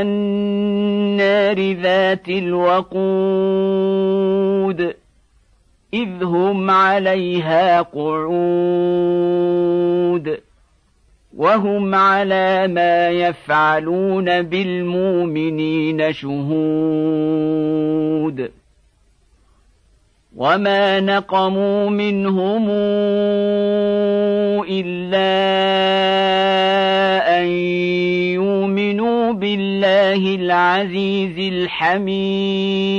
النار ذات الوقود إذ هم عليها قعود وهم على ما يفعلون بالمؤمنين شهود وما نقموا منهم ان يؤمنوا بالله العزيز الحميد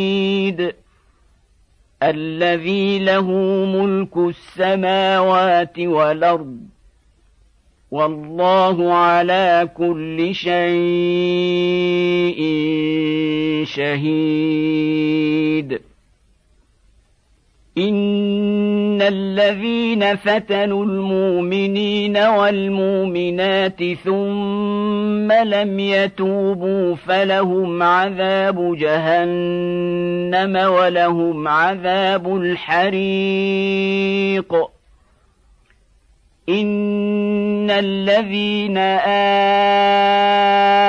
الذي له ملك السماوات والارض والله على كل شيء شهيد ان الذين فتنوا المؤمنين والمؤمنات ثم لم يتوبوا فلهم عذاب جهنم ولهم عذاب الحريق. إن الذين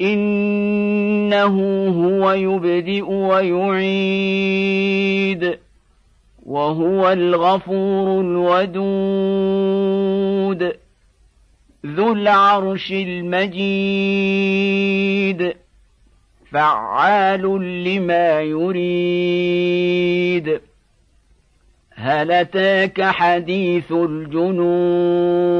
إنه هو يبدئ ويعيد وهو الغفور الودود ذو العرش المجيد فعال لما يريد. هل أتاك حديث الجنود؟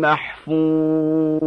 محفوظ.